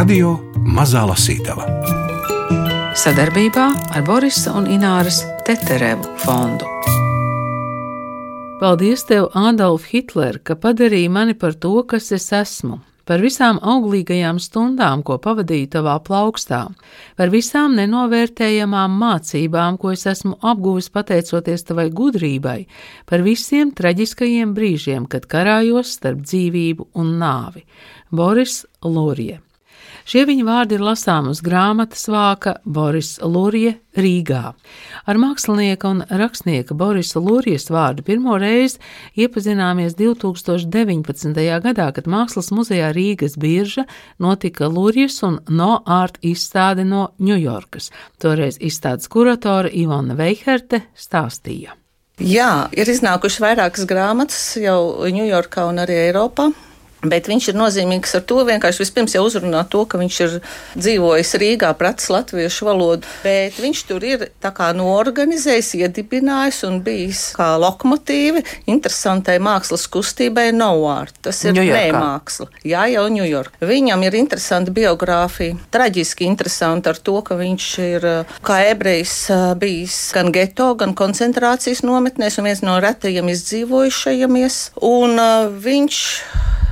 Radio Mazā Lasītava sadarbībā ar Borisa un Ināras Teterevu fondu. Paldies tev, Adolf Hitler, ka padarīji mani par to, kas es esmu, par visām auglīgajām stundām, ko pavadīju tavā plaukstā, par visām nenovērtējamām mācībām, ko es esmu apguvis pateicoties tavai gudrībai, par visiem traģiskajiem brīžiem, kad karājos starp dzīvību un nāvi. Boris Lūrie. Šie viņa vārdi ir lasām uz grāmatas vāka Boris Lūrija Rīgā. Ar mākslinieka un rakstnieka Borisa Lūrijas vārdu pirmo reizi iepazināmies 2019. gadā, kad Mākslas muzejā Rīgas birža notika Lūrijas un No Art izstāde no Ņujorkas. Toreiz izstādes kuratora Ivona Veiherte stāstīja. Jā, ir iznākušas vairākas grāmatas jau Ņujorkā un arī Eiropā. Bet viņš ir nozīmīgs ar to, vienkārši vispirms jau uzrunā to, ka viņš ir dzīvojis Rīgā, pratis latviešu valodu, bet viņš tur ir tā kā norganizējis, iedibinājis un bijis kā lokomotīvi interesantai mākslas kustībai Novārt. Tas ir nemāksla. Jā, jau Ņujorka. Viņam ir interesanta biogrāfija, traģiski interesanta ar to, ka viņš ir kā ebrejs bijis gan geto, gan koncentrācijas nometnēs un viens no retajiem izdzīvojušajamies. Un uh, viņš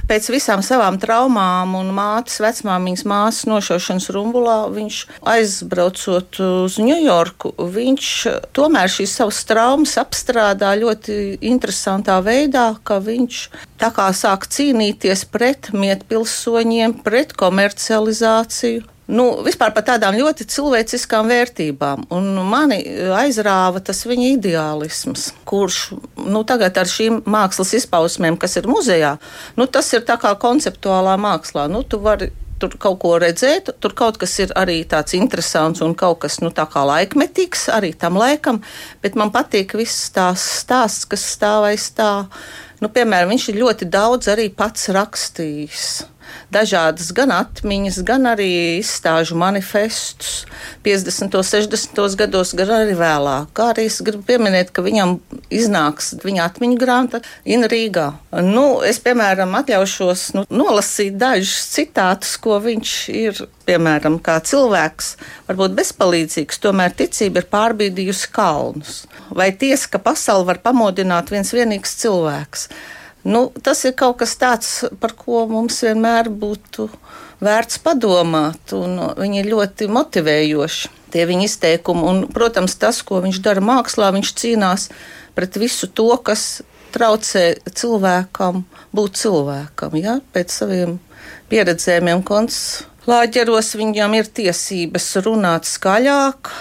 pēc visām savām traumām un mātes, vecmāmiņas māsas nošaušanas rumbulā, viņš aizbraucot uz Ņujorku, viņš tomēr šīs savas traumas apstrādā ļoti interesantā veidā, ka viņš tā kā sāk cīnīties pret mietpilsoņiem, pret komercializāciju nu, vispār par tādām ļoti cilvēciskām vērtībām. Un mani aizrāva tas viņa ideālisms, kurš nu, tagad ar šīm mākslas izpausmēm, kas ir muzejā, nu, tas ir kā konceptuālā mākslā. Nu, tu vari tur kaut ko redzēt, tur kaut kas ir arī tāds interesants un kaut kas nu, tā kā laikmetīgs arī tam laikam, bet man patīk viss tās stāsts, kas stāv aiz tā. Nu, piemēram, viņš ir ļoti daudz arī pats rakstījis dažādas gan atmiņas, gan arī izstāžu manifestus 50. un 60. gados, gan arī vēlāk. Kā arī es gribu pieminēt, ka viņam iznāks viņa atmiņu grāmata Ina Rīgā. Nu, es, piemēram, atļaušos nu, nolasīt dažus citātus, ko viņš ir, piemēram, kā cilvēks, varbūt bezpalīdzīgs, tomēr ticība ir pārbīdījusi kalnus. Vai tiesa, ka pasauli var pamodināt viens vienīgs cilvēks? Nu, tas ir kaut kas tāds, par ko mums vienmēr būtu vērts padomāt, viņi ir ļoti motivējoši. Tie viņa izteikumi, un, protams, tas, ko viņš dara mākslā, viņš cīnās pret visu to, kas traucē cilvēkam būt cilvēkam, ja? pēc saviem pieredzējumiem koncentrācijos viņam ir tiesības runāt skaļāk,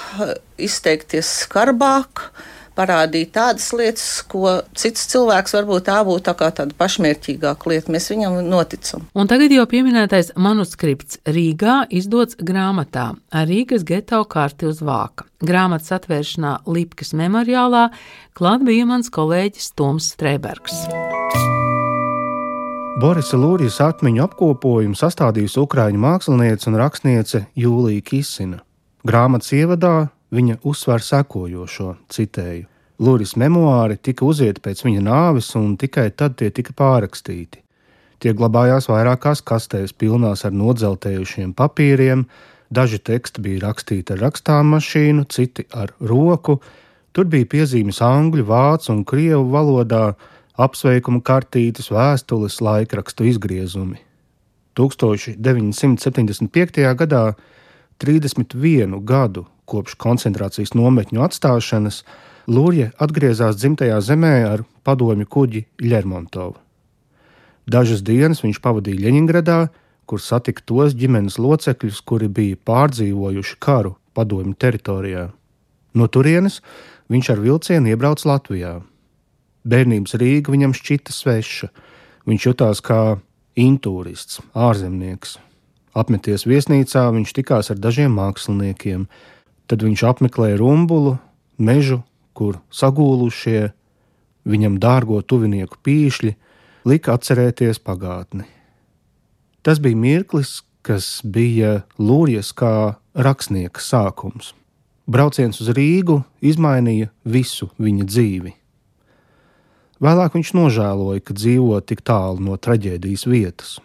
izteikties skarbāk, parādīt tādas lietas, ko cits cilvēks varbūt tā būtu tā kā tāda pašmērķīgāka lieta. Mēs viņam noticam. Un tagad jau pieminētais manuskripts Rīgā izdots grāmatā ar Rīgas geto karti uz vāka. Grāmatas atvēršanā Lipkas memoriālā klāt bija mans kolēģis Toms Streibergs. Borisa Lūrijas atmiņu apkopojumu sastādījusi ukrāņu mākslinieca un rakstniece Jūlija Kisina. Grāmatas ievadā Viņa uzsver sekojošo, citēju: Lūris memoāri tika uzieti pēc viņa nāves, un tikai tad tie tika pārrakstīti. Tie glabājās vairākās kastēs, pilnās ar nodzeltējušiem papīriem, daži teksti bija rakstīti ar rakstām mašīnu, citi ar roku, tur bija piezīmes angļu, vācu un krievu valodā, apsveikuma kartītes, vēstules, laikrakstu izgriezumi. 1975. gadā, 31 gadu kopš koncentrācijas nometņu atstāšanas, Lūrija atgriezās dzimtajā zemē ar padomju kuģi Lermontovu. Dažas dienas viņš pavadīja Ļeņingradā, kur satika tos ģimenes locekļus, kuri bija pārdzīvojuši karu padomju teritorijā. No turienes viņš ar vilcienu iebrauca Latvijā. Bērnības Rīga viņam šķita sveša. Viņš jutās kā intūrists, ārzemnieks. Apmeties viesnīcā, viņš tikās ar dažiem māksliniekiem, Tad viņš apmeklēja rumbulu, mežu, kur sagūlušie viņam dārgo tuvinieku pīšļi lika atcerēties pagātni. Tas bija mirklis, kas bija Lūrijas kā rakstnieka sākums. Brauciens uz Rīgu izmainīja visu viņa dzīvi. Vēlāk viņš nožēloja, ka dzīvo tik tālu no traģēdijas vietas.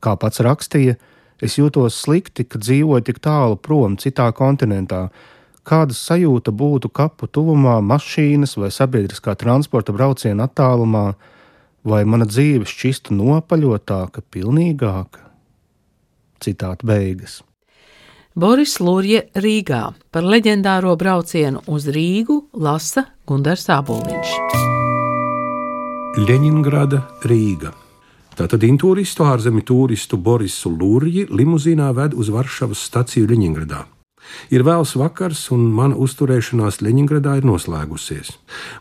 Kā pats rakstīja, Es jūtos slikti, ka dzīvoju tik tālu prom, citā kontinentā. Kāda sajūta būtu kapu tuvumā, mašīnas vai sabiedriskā transporta brauciena attālumā, vai mana dzīve šķistu nopaļotāka, pilnīgāka? Citāta beigas. Boris Lūrje Rīgā par leģendāro braucienu uz Rīgu lasa Gunārs Aboliņš. Leņņģerāda, Rīga. Tātad intūristu ārzemju turistu Borisu Lūrji limuzīnā ved uz Varšavas staciju Ļeņingradā. Ir vēls vakars, un mana uzturēšanās Ļeņingradā ir noslēgusies.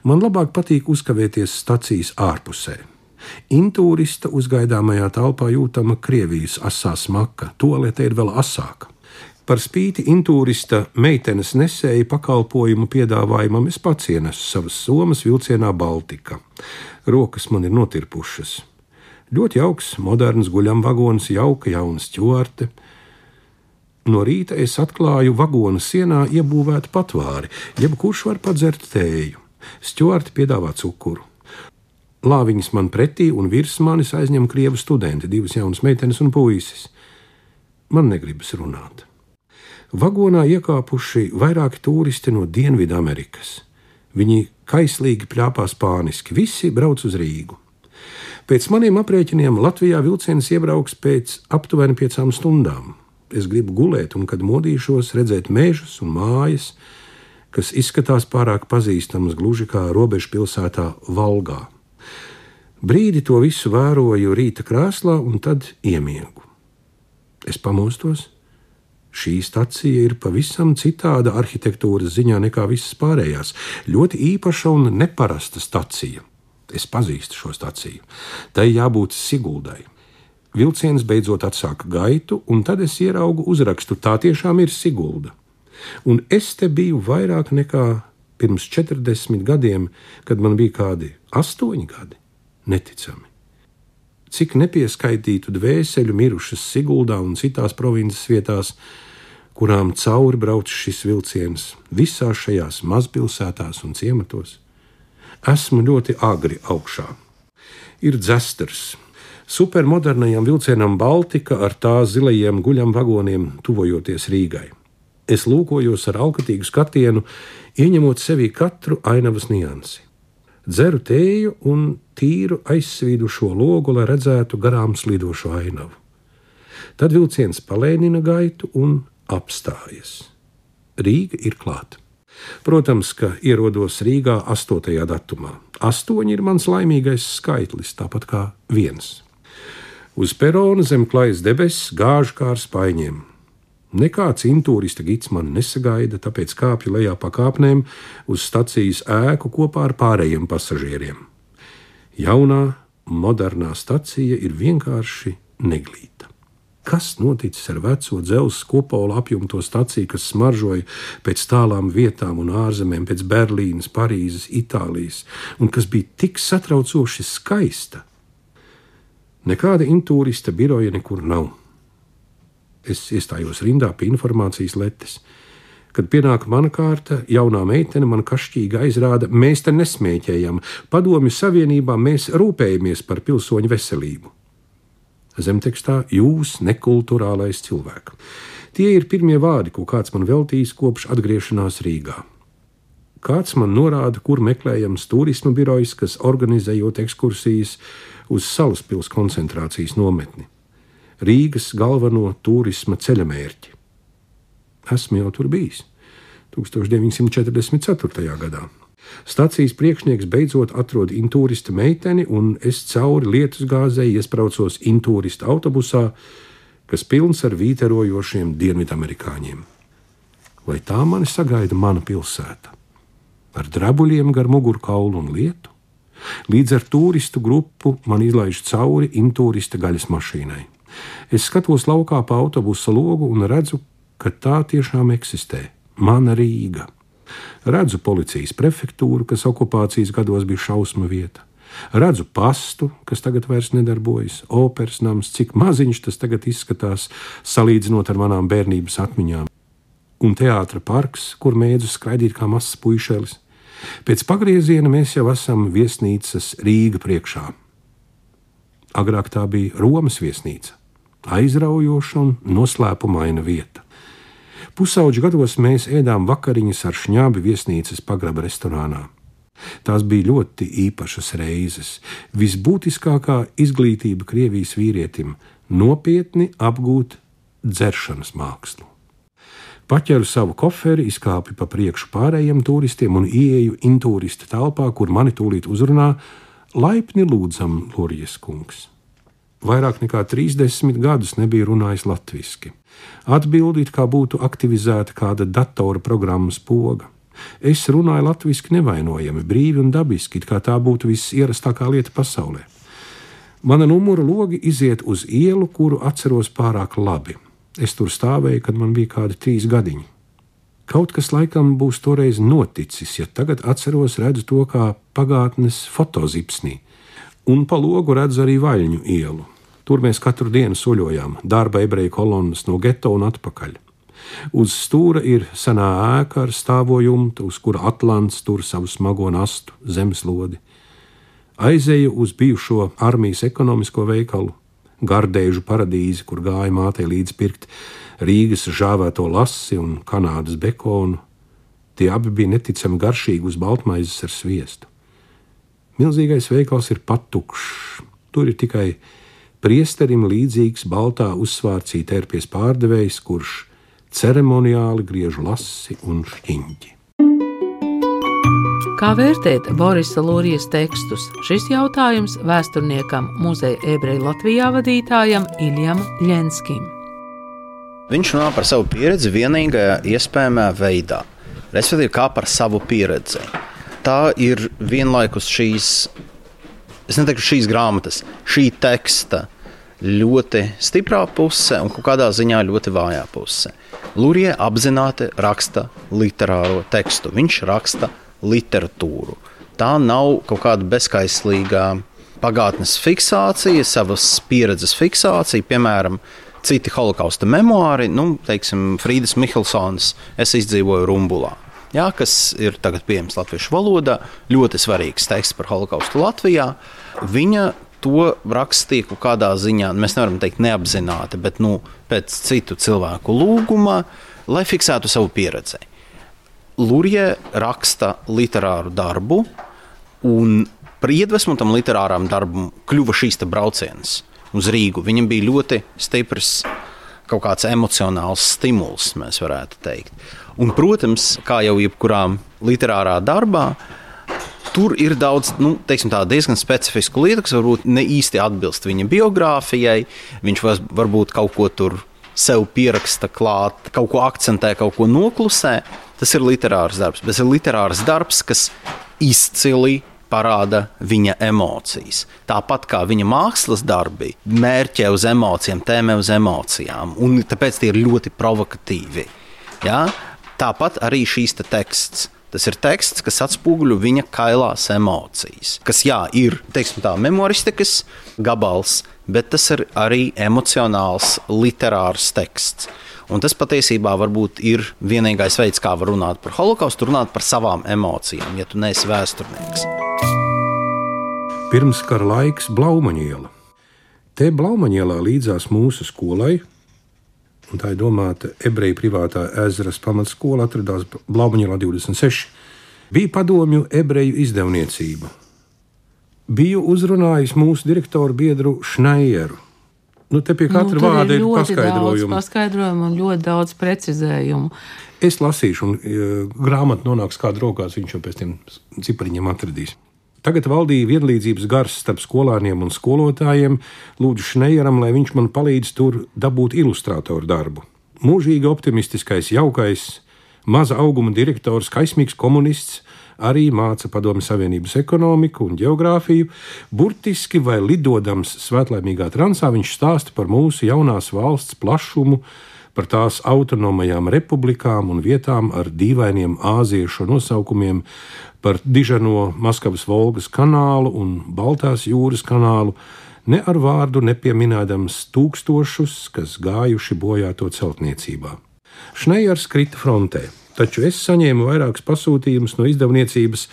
Man labāk patīk uzkavēties stacijas ārpusē. Intūrista uzgaidāmajā telpā jūtama Krievijas asā smaka, toalete ir vēl asāka. Par spīti intūrista meitenes nesēja pakalpojumu piedāvājumam, es pats ienesu savas somas vilcienā Baltika. Rokas man ir notirpušas. Ļoti jauks, moderns guļam vagons, jauka jauna stūrte. No rīta es atklāju vagona sienā iebūvētu patvēri, jebkurš var padzert tēju. Stūrte piedāvā cukuru. Lāviņas man pretī, un virs manis aizņem krievu studenti, divas jaunas meitenes un puisis. Man negribas runāt. Vagonā iekāpuši vairāki turisti no Dienvidamerikas. Viņi kaislīgi plāpā spāniski, visi brauc uz Rīgu. Pēc maniem aprēķiniem Latvijā vilciens iebrauks pēc aptuveni piecām stundām. Es gribu gulēt, un kad modīšos, redzēt mežus un mājas, kas izskatās pārāk pazīstamas gluži kā robežu pilsētā Valgā. Brīdi to visu vēroju rīta krēslā, un tad iemiegu. Es pamostos. Šī stacija ir pavisam citāda arhitektūras ziņā nekā visas pārējās. Ļoti īpaša un neparasta stacija. Es pazīstu šo staciju. Tai jābūt Siguldai. Vilciens beidzot atsāka gaitu, un tad es ieraugu uzrakstu. Tā tiešām ir Sigulda. Un es te biju vairāk nekā pirms 40 gadiem, kad man bija kādi astoņi gadi. Neticami. Cik nepieskaitītu dvēseli mirušas Siguldā un citās provinces vietās, kurām cauri brauc šis vilciens, visās šajās mazpilsētās un ciematos esmu ļoti agri augšā. Ir dzesters. Supermodernajam vilcienam Baltika ar tā zilajiem guļam vagoniem tuvojoties Rīgai. Es lūkojos ar alkatīgu skatienu, ieņemot sevī katru ainavas niansi. Dzeru tēju un tīru aizsvīdušo logu, lai redzētu garām slīdošo ainavu. Tad vilciens palēnina gaitu un apstājas. Rīga ir klāta. Protams, ka ierodos Rīgā 8. datumā. Astoņi ir mans laimīgais skaitlis, tāpat kā viens. Uz perona zem klājas debesis gāž kā ar spaiņiem. Nekāds intūrista gids mani nesagaida, tāpēc kāpju lejā pa kāpnēm uz stacijas ēku kopā ar pārējiem pasažieriem. Jaunā, modernā stacija ir vienkārši neglīta. Kas noticis ar veco dzelzceļa kupola apjomto staciju, kas smaržoja pēc tālām vietām un ārzemēm, pēc Berlīnas, Parīzes, Itālijas, un kas bija tik satraucoši skaista? Nekāda intūrista biroja nekur nav. Es iestājos rindā pie informācijas letes. Kad pienāk mana kārta, jaunā meitene man kašķīgi aizrāda, mēs te nesmēķējam, padomju savienībā mēs rūpējamies par pilsoņu veselību zemtekstā jūs, nekulturālais cilvēks. Tie ir pirmie vārdi, ko kāds man veltījis kopš atgriešanās Rīgā. Kāds man norāda, kur meklējams turisma birojs, kas organizējot ekskursijas uz Salaspils koncentrācijas nometni, Rīgas galveno turisma ceļamērķi. Esmu jau tur bijis 1944. gadā. Stacijas priekšnieks beidzot atrod intūrista meiteni, un es cauri lietus gāzei iespraucos intūrista autobusā, kas pilns ar vīterojošiem dienvidamerikāņiem. Vai tā mani sagaida mana pilsēta? Ar drabuļiem gar mugurkaulu un lietu? Līdz ar turistu grupu man izlaiž cauri intūrista gaļas mašīnai. Es skatos laukā pa autobusa logu un redzu, ka tā tiešām eksistē. Mana Rīga. Redzu policijas prefektūru, kas okupācijas gados bija šausmu vieta. Redzu pastu, kas tagad vairs nedarbojas, operas nams, cik maziņš tas tagad izskatās, salīdzinot ar manām bērnības atmiņām. Un teātris parks, kur mēdzu skraidīt kā mazs puišelis. Pēc pagrieziena mēs jau esam viesnīcas Rīga priekšā. Agrāk tā bija Romas viesnīca. aizraujoša un noslēpumaina vieta. Pusauģu gados mēs ēdām vakariņas ar šņābi viesnīcas pagraba restorānā. Tās bija ļoti īpašas reizes. Visbūtiskākā izglītība Krievijas vīrietim - nopietni apgūt dzeršanas mākslu. Paķēru savu koferi, izkāpu pa priekšu pārējiem turistiem un ieeju intūrista telpā, kur mani tūlīt uzrunā laipni lūdzam Lorijas kungs. Vairāk nekā 30 gadus nebija runājis latviešu. Atbildīt, kā būtu aktivizēta kāda datora programmas poga. Es runāju latviešu nevainojami, brīvi un dabiski, kā tā būtu viss ierastākā lieta pasaulē. Mana numura logi iziet uz ielu, kuru atceros pārāk labi. Es tur stāvēju, kad man bija kādi trīs gadiņi. Kaut kas laikam būs toreiz noticis, ja tagad atceros, redzu to kā pagātnes fotozipsnī, un pa logu redzu arī Vaļņu ielu. Tur mēs katru dienu soļojām, darba ebreju kolonnas no geto un atpakaļ. Uz stūra ir senā ēka ar stāvojumtu, uz kura Atlants tur savu smago nastu zemeslodi. Aizēju uz bijušo armijas ekonomisko veikalu, gardēžu paradīzi, kur gāja mātei līdz pirkt Rīgas žāvēto lasi un Kanādas bekonu. Tie abi bija neticami garšīgi uz baltmaizes ar sviestu. Milzīgais veikals ir patukšs. Tur ir tikai priesterim līdzīgs baltā uzsvārcī tērpies pārdevējs, kurš ceremoniāli griež lasi un šķiņķi. Kā vērtēt Borisa Lorijas tekstus? Šis jautājums vēsturniekam, muzeja ebreju Latvijā vadītājam Iljam Ļenskim. Viņš runā par savu pieredzi vienīgajā iespējamā veidā, respektīvi, kā par savu pieredzi. Tā ir vienlaikus šīs, es neteiktu šīs grāmatas, šī teksta ļoti stiprā puse un kādā ziņā ļoti vājā puse. Lūrija apzināti raksta literāro tekstu, viņš raksta literatūru. Tā nav kaut kāda bezskaislīga pagātnes fiksācija, savas pieredzes fiksācija, piemēram, citi holokausta memoāri, nu, teiksim, Frīdas Mihelsons, es izdzīvoju Rumbulā. Jā, kas ir tagad pieejams latviešu valodā, ļoti svarīgs teksts par holokaustu Latvijā. Viņa to rakstīja kaut kādā ziņā, mēs nevaram teikt neapzināti, bet nu, pēc citu cilvēku lūguma, lai fiksētu savu pieredzi. Lurija raksta literāru darbu, un par iedvesmu tam literāram darbam kļuva šīs brauciens uz Rīgu. Viņam bija ļoti stiprs kaut kāds emocionāls stimuls, mēs varētu teikt. Un, protams, kā jau jebkurā literārā darbā, Tur ir daudz nu, teiksim, diezgan specifisku lietu, kas varbūt ne īsti atbilst viņa biogrāfijai. Viņš var, varbūt kaut ko tur sev pieraksta klāt, kaut ko akcentē, kaut ko noklusē. Tas ir literārs darbs, bet tas ir literārs darbs, kas izcili parāda viņa emocijas. Tāpat kā viņa mākslas darbi, mērķē uz emocijām, tēmē uz emocijām, un tāpēc tie ir ļoti provokatīvi. Ja? Tāpat arī šīs te teksts. Tas ir teksts, kas atspoguļo viņa kailās emocijas. Kas, jā, ir tā memoristikas gabals, bet tas ir arī emocionāls, literārs teksts. Un tas patiesībā varbūt ir vienīgais veids, kā var runāt par holokaustu, runāt par savām emocijām, ja tu neesi vēsturnieks. Pirms kara laiks Blaumaņiela. Te Blaumaņielā līdzās mūsu skolai un tā ir domāta ebreju privātā ezeras pamatskola, atradās Blaumaņā 26. Bija padomju ebreju izdevniecība. Biju uzrunājis mūsu direktoru biedru Šnaieru. Nu, te pie katra nu, vārda ir paskaidrojumi. Paskaidrojumu un ļoti daudz precizējumu. Es lasīšu, un ja grāmata nonāks kādā rokās, viņš jau pēc tam cipariņiem atradīs. Tagad valdīja vienlīdzības gars starp skolāniem un skolotājiem. Lūdzu, Šnejaram, lai viņš man palīdz tur dabūt ilustrātoru darbu. Mūžīgi optimistiskais, jaukais, maza auguma direktors, kaismīgs komunists, arī māca Padomju Savienības ekonomiku un geogrāfiju. Burtiski vai lidodams svētlaimīgā transā viņš stāsta par mūsu jaunās valsts plašumu, par tās autonomajām republikām un vietām ar dīvainiem āziešu nosaukumiem, par dižano Maskavas Volgas kanālu un Baltās jūras kanālu, ne ar vārdu nepieminēdams tūkstošus, kas gājuši bojā to celtniecībā. Šnejers krita frontē, taču es saņēmu vairākus pasūtījumus no izdevniecības,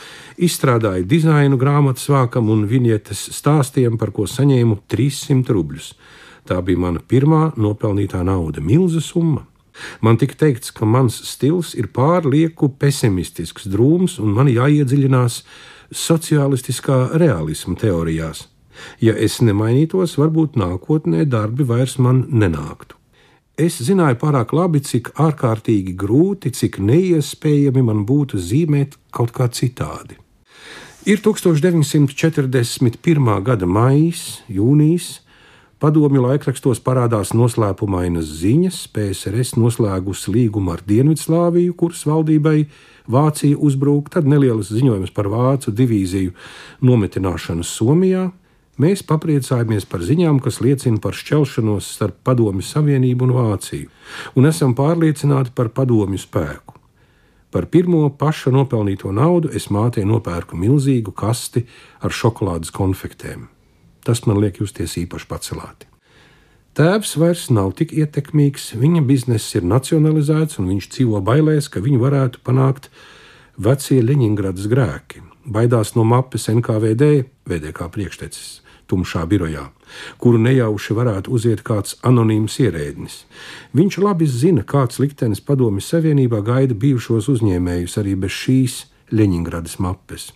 izstrādāju dizainu grāmatas vākam un viņietes stāstiem, par ko saņēmu 300 rubļus. Tā bija mana pirmā nopelnītā nauda, milzu summa. Man tika teikts, ka mans stils ir pārlieku pesimistisks, drūms un man jāiedziļinās sociālistiskā realisma teorijās. Ja es nemainītos, varbūt nākotnē darbi vairs man nenāktu. Es zināju pārāk labi, cik ārkārtīgi grūti, cik neiespējami man būtu zīmēt kaut kā citādi. Ir 1941. gada maijs, jūnijas, padomju laikrakstos parādās noslēpumainas ziņas, PSRS noslēgusi līgumu ar Dienvidslāviju, kuras valdībai Vācija uzbruka, tad nelielas ziņojums par vācu divīziju nometināšanu Somijā, Mēs papriecājamies par ziņām, kas liecina par šķelšanos starp Padomju Savienību un Vāciju, un esam pārliecināti par padomju spēku. Par pirmo paša nopelnīto naudu es mātei nopērku milzīgu kasti ar šokolādes konfektēm. Tas man liek justies īpaši pacelāti. Tēvs vairs nav tik ietekmīgs, viņa bizness ir nacionalizēts, un viņš dzīvo bailēs, ka viņu varētu panākt vecie Leņņģeradas grēki. Baidās no mapes NKVD, VDK priekštecis tumšā birojā, kuru nejauši varētu uziet kāds anonīms ierēdnis. Viņš labi zina, kāds liktenis padomju savienībā gaida bijušos uzņēmējus arī bez šīs Leņņģeradas mapes.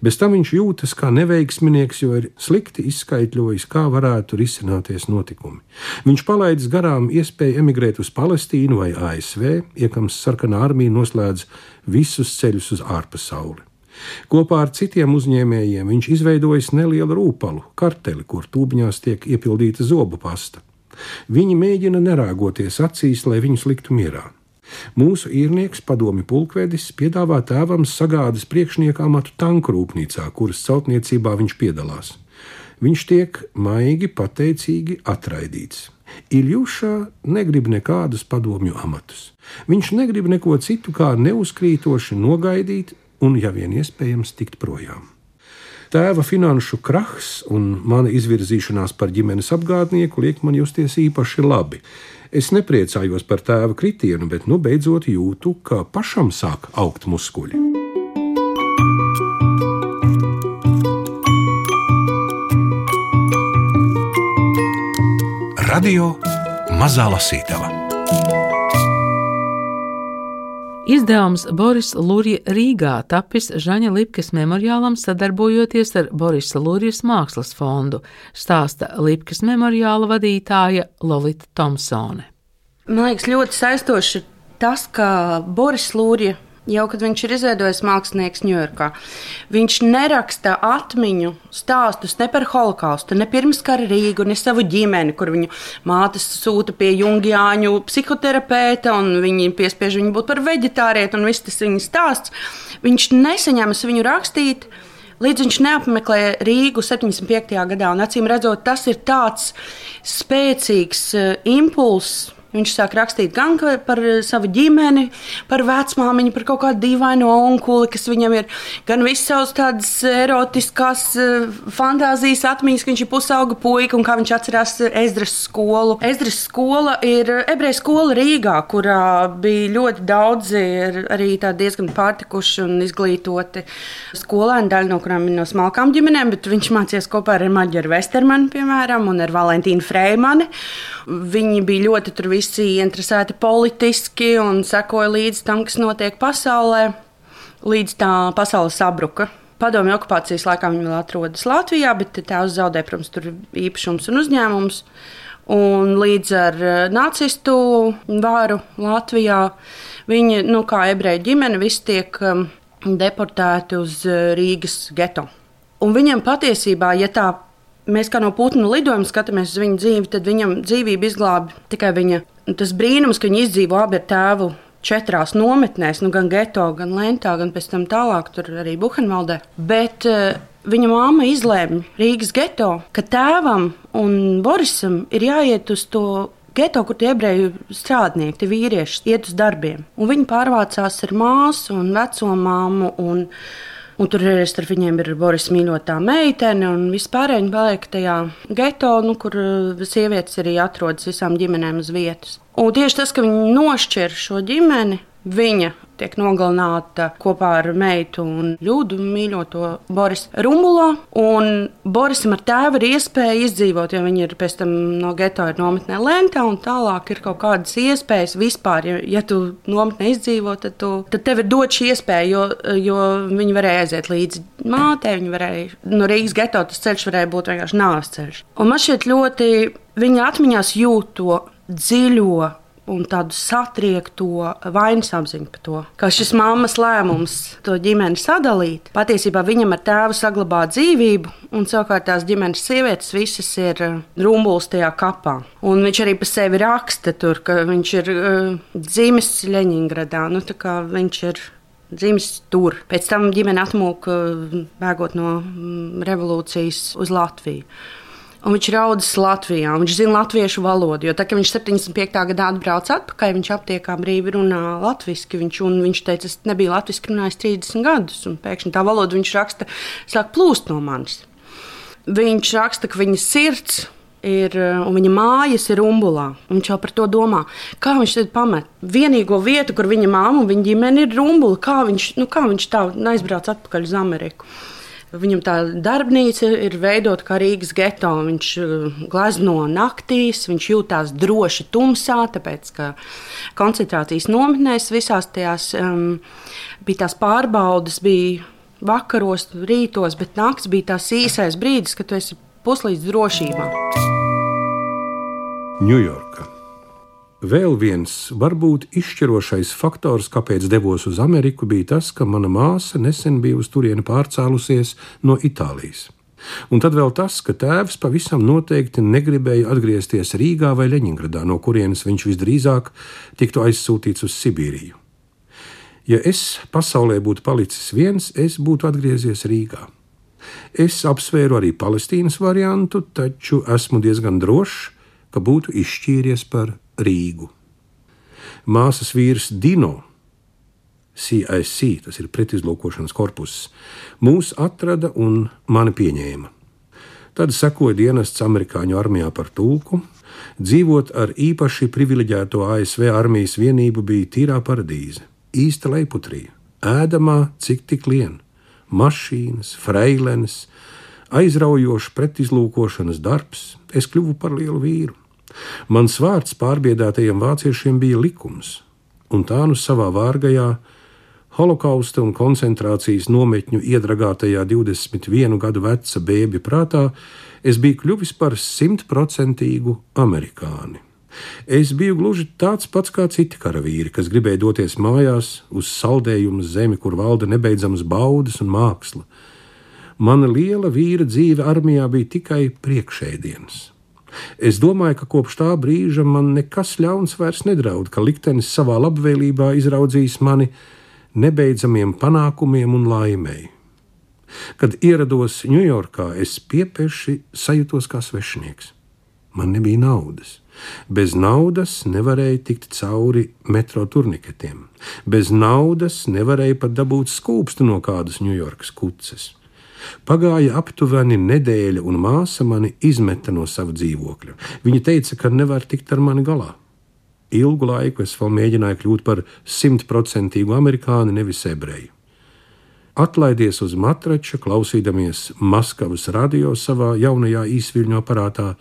Bez tam viņš jūtas kā neveiksminieks, jo ir slikti izskaidrojis, kā varētu risināties notikumi. Viņš palaidis garām iespēju emigrēt uz Palestīnu vai ASV, iekams sarkanā armija noslēdz visus ceļus uz ārpasauli. Kopā ar citiem uzņēmējiem viņš izveidojis nelielu rūpalu, karteli, kur tūbiņās tiek iepildīta zobu pasta. Viņi mēģina nerāgoties acīs, lai viņus liktu mierā. Mūsu īrnieks, padomi pulkvedis, piedāvā tēvam sagādas priekšnieka amatu tanku rūpnīcā, kuras celtniecībā viņš piedalās. Viņš tiek maigi, pateicīgi atraidīts. Iljušā negrib nekādus padomju amatus. Viņš negrib neko citu kā neuzkrītoši nogaidīt un, ja vien iespējams, tikt projām. Tēva finanšu krahs un mana izvirzīšanās par ģimenes apgādnieku liek man justies īpaši labi. Es nepriecājos par tēva kritienu, bet nu beidzot jūtu, ka pašam sāk augt muskuļi. Radio Mazā Lasītava Izdevums Boris Lurija Rīgā tapis Žaņa Lipkes memoriālam sadarbojoties ar Borisa Lurijas mākslas fondu, stāsta Lipkes memoriāla vadītāja Lolita Tomsone. Man liekas, ļoti saistoši tas, ka Boris Lūrija jau kad viņš ir izveidojis mākslinieks Ņujorkā. Viņš neraksta atmiņu stāstus ne par holokaustu, ne pirmskara Rīgu, ne savu ģimeni, kur viņu mātes sūta pie jungiāņu psihoterapeita, un viņi piespiež viņu būt par veģetārieti, un viss tas viņa stāsts. Viņš nesaņemas viņu rakstīt. Līdz viņš neapmeklēja Rīgu 75. gadā, un acīm redzot, tas ir tāds spēcīgs uh, impulss Viņš sāk rakstīt gan par eh, savu ģimeni, par vecmāmiņu, par kaut kādu dīvainu onkuli, kas viņam ir, gan visas savas tādas erotiskās eh, fantāzijas atmiņas, ka viņš ir pusauga puika un kā viņš atcerās Ezdras skolu. Ezdras skola ir ebreju skola Rīgā, kurā bija ļoti daudzi arī diezgan pārtikuši un izglītoti skolēni, daļa no kurām ir no smalkām ģimenēm, bet viņš mācījās kopā ar Maģeru Vestermanu, piemēram, un ar Valentīnu Freimani. Viņi bija ļoti tur visi interesēti politiski un sekoja līdzi tam, kas notiek pasaulē, līdz tā pasaule sabruka. Padomju okupācijas laikā viņi vēl atrodas Latvijā, bet tēvs zaudē, protams, tur īpašums un uzņēmums. Un līdz ar eh, nacistu varu Latvijā viņi, nu, kā ebreju ģimene, visi tiek um, deportēti uz eh, Rīgas geto. Un viņam patiesībā, ja tā mēs kā no putnu lidojuma skatāmies uz viņu dzīvi, tad viņam dzīvību izglāba tikai viņa. Tas brīnums, ka viņi izdzīvo abi ar tēvu četrās nometnēs, nu, gan geto, gan lentā, gan pēc tam tālāk, tur arī Buhenvaldē. Bet uh, viņa māma izlēma Rīgas geto, ka tēvam un Borisam ir jāiet uz to geto, kur tie ebreju strādnieki, tie vīrieši iet uz darbiem. Un viņi pārvācās ar māsu un veco māmu. Un Un tur arī starp viņiem ir Boris mīļotā meitene, un vispārēji paliek tajā geto, nu, kur uh, sievietes arī atrodas visām ģimenēm uz vietas. Un tieši tas, ka viņi nošķir šo ģimeni, Viņa tiek nogalināta kopā ar meitu un ļudu mīļoto Boris Rumbulā. Un Borisam ar tēvu ir iespēja izdzīvot, jo viņi ir pēc tam no geto ir nometnē Lentā, un tālāk ir kaut kādas iespējas vispār. Ja, ja tu nometnē izdzīvo, tad, tu, tad tev ir dot šī iespēja, jo, jo viņi varēja aiziet līdzi mātei, viņi varēja no Rīgas geto tas ceļš varēja būt vienkārši nāves ceļš. Un man šķiet ļoti, viņa atmiņās jūt to dziļo un tādu satriekto vainas apziņu par to, ka šis mammas lēmums to ģimeni sadalīt, patiesībā viņam ar tēvu saglabā dzīvību, un savukārt tās ģimenes sievietes visas ir uh, rumbulis tajā kapā. Un viņš arī par sevi raksta, tur, ka viņš ir uh, dzimis Leņņģeradā. Nu, viņš ir dzimis tur. Pēc tam ģimene atmūka, uh, bēgot no mm, revolūcijas uz Latviju. Un viņš ir audzis Latvijā, viņš zina latviešu valodu. Jo tā, viņš 75. gadā atbrauca atpakaļ, viņš aptiekā brīvi runā latviešu. Viņš, viņš teica, es nebiju latviešu runājis 30 gadus, un pēkšņi tā valoda viņš raksta, sāk plūst no manis. Viņš raksta, ka viņa sirds ir, un viņa mājas ir umbulā. Viņš jau par to domā. Kā viņš tad pamet? Vienīgo vietu, kur viņa māma un viņa ģimene ir umbula, kā viņš, nu, kā viņš tā aizbrauc atpakaļ uz Ameriku. Viņam tā darbnīca ir veidota kā Rīgas geto. Viņš uh, glezno naktīs, viņš jūtās droši tumsā, tāpēc ka koncentrācijas nometnēs visās tajās um, bija tās pārbaudas, bija vakaros, rītos, bet naktis bija tās īsais brīdis, kad tu esi puslīdz drošībā. Ņujorka. Vēl viens, varbūt izšķirošais faktors, kāpēc devos uz Ameriku, bija tas, ka mana māsa nesen bija uz turieni pārcēlusies no Itālijas. Un tad vēl tas, ka tēvs pavisam noteikti negribēja atgriezties Rīgā vai Leņņģeradā, no kurienes viņš visdrīzāk tiktu aizsūtīts uz Sibīriju. Ja es pasaulē būtu palicis viens, es būtu atgriezies Rīgā. Es apsvēru arī Palestīnas variantu, taču esmu diezgan drošs, ka būtu izšķīries par Rīgu. Māsas vīrs Dino, CIC, tas ir pretizlūkošanas korpuss, mūs atrada un mani pieņēma. Tad sekoja dienests amerikāņu armijā par tulku. Dzīvot ar īpaši privileģēto ASV armijas vienību bija tīrā paradīze, īsta leiputrija, ēdamā cik tik lien, mašīnas, freilenes, aizraujošs pretizlūkošanas darbs. Es kļuvu par lielu vīru. Mans vārds pārbiedātajiem vāciešiem bija likums, un tā nu savā vārgajā, holokausta un koncentrācijas nometņu iedragātajā 21 gadu veca bēbja prātā, es biju kļuvis par simtprocentīgu amerikāni. Es biju gluži tāds pats kā citi karavīri, kas gribēja doties mājās uz saldējumu zemi, kur valda nebeidzamas baudas un māksla. Mana liela vīra dzīve armijā bija tikai priekšēdienas. Es domāju, ka kopš tā brīža man nekas ļauns vairs nedraud, ka liktenis savā labvēlībā izraudzījis mani nebeidzamiem panākumiem un laimēji. Kad ierados Ņujorkā, es piepeši sajūtos kā svešinieks. Man nebija naudas. Bez naudas nevarēja tikt cauri metro turniketiem. Bez naudas nevarēja pat dabūt skūpstu no kādas Ņujorkas kuces. Pagāja aptuveni nedēļa, un māsa mani izmeta no sava dzīvokļa. Viņa teica, ka nevar tikt ar mani galā. Ilgu laiku es vēl mēģināju kļūt par simtprocentīgu amerikāni, nevis ebreju. Atlaidies uz matrača, klausīdamies Maskavas radio savā jaunajā īsviļņu aparātā,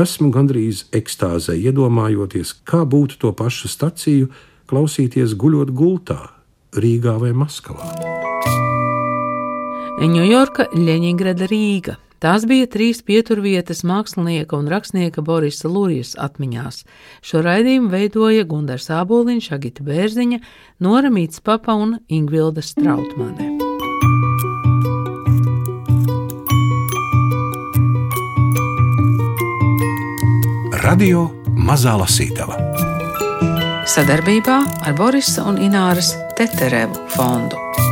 esmu gandrīz ekstāzē, iedomājoties, kā būtu to pašu staciju klausīties guļot gultā, Rīgā vai Maskavā. Ņujorka, Ļeņingrada, Rīga. Tās bija trīs pieturvietas mākslinieka un rakstnieka Borisa Lūrijas atmiņās. Šo raidījumu veidoja Gundars Āboliņš, Agita Bērziņa, Nora Mīts Papa un Ingvilda Strautmane. Radio Mazā Lasītava sadarbībā ar Borisa un Ināras Teterevu fondu.